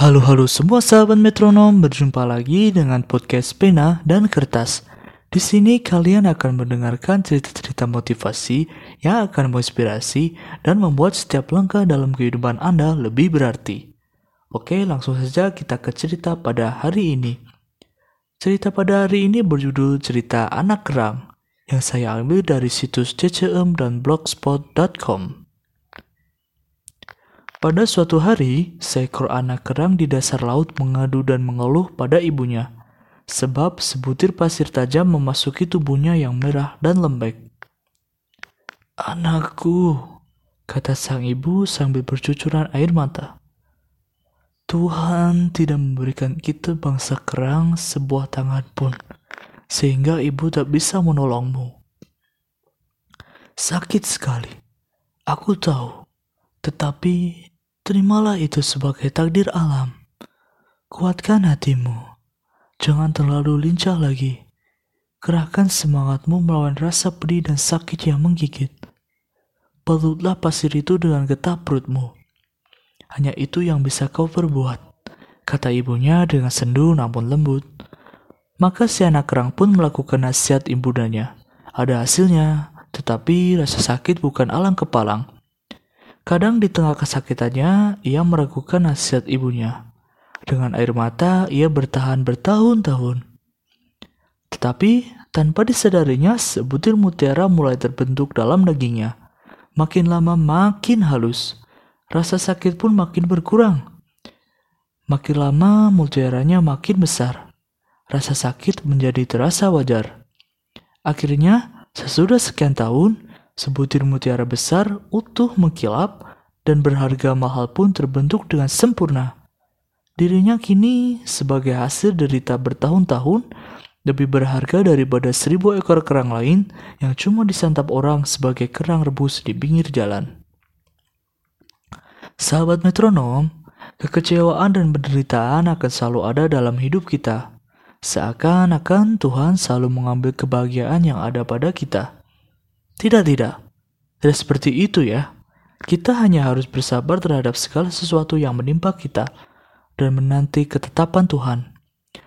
Halo halo semua sahabat metronom, berjumpa lagi dengan podcast Pena dan Kertas. Di sini kalian akan mendengarkan cerita-cerita motivasi yang akan menginspirasi dan membuat setiap langkah dalam kehidupan Anda lebih berarti. Oke, langsung saja kita ke cerita pada hari ini. Cerita pada hari ini berjudul Cerita Anak Kerang yang saya ambil dari situs ccm dan blogspot.com. Pada suatu hari, seekor anak kerang di dasar laut mengadu dan mengeluh pada ibunya, sebab sebutir pasir tajam memasuki tubuhnya yang merah dan lembek. Anakku, kata sang ibu sambil bercucuran air mata. Tuhan tidak memberikan kita bangsa kerang sebuah tangan pun, sehingga ibu tak bisa menolongmu. Sakit sekali, aku tahu, tetapi terimalah itu sebagai takdir alam. Kuatkan hatimu, jangan terlalu lincah lagi. Kerahkan semangatmu melawan rasa pedih dan sakit yang menggigit. Pelutlah pasir itu dengan getah perutmu. Hanya itu yang bisa kau perbuat, kata ibunya dengan sendu namun lembut. Maka si anak kerang pun melakukan nasihat ibundanya. Ada hasilnya, tetapi rasa sakit bukan alang kepalang. Kadang di tengah kesakitannya, ia meragukan nasihat ibunya. Dengan air mata, ia bertahan bertahun-tahun. Tetapi, tanpa disadarinya, sebutir mutiara mulai terbentuk dalam dagingnya. Makin lama makin halus. Rasa sakit pun makin berkurang. Makin lama mutiaranya makin besar. Rasa sakit menjadi terasa wajar. Akhirnya, sesudah sekian tahun, sebutir mutiara besar utuh mengkilap dan berharga mahal pun terbentuk dengan sempurna. Dirinya kini sebagai hasil derita bertahun-tahun lebih berharga daripada seribu ekor kerang lain yang cuma disantap orang sebagai kerang rebus di pinggir jalan. Sahabat metronom, kekecewaan dan penderitaan akan selalu ada dalam hidup kita. Seakan-akan Tuhan selalu mengambil kebahagiaan yang ada pada kita. Tidak, tidak. Tidak seperti itu ya. Kita hanya harus bersabar terhadap segala sesuatu yang menimpa kita dan menanti ketetapan Tuhan.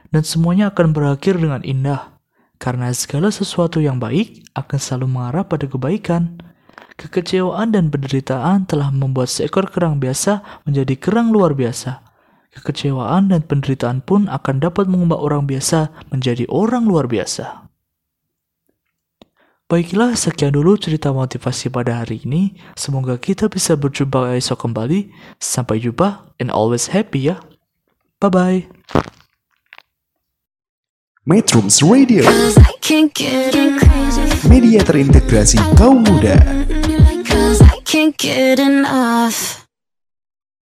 Dan semuanya akan berakhir dengan indah. Karena segala sesuatu yang baik akan selalu mengarah pada kebaikan. Kekecewaan dan penderitaan telah membuat seekor kerang biasa menjadi kerang luar biasa. Kekecewaan dan penderitaan pun akan dapat mengubah orang biasa menjadi orang luar biasa. Baiklah, sekian dulu cerita motivasi pada hari ini. Semoga kita bisa berjumpa esok kembali. Sampai jumpa and always happy ya. Bye-bye. Metrums Radio, Cause I can't get crazy. media terintegrasi kaum muda.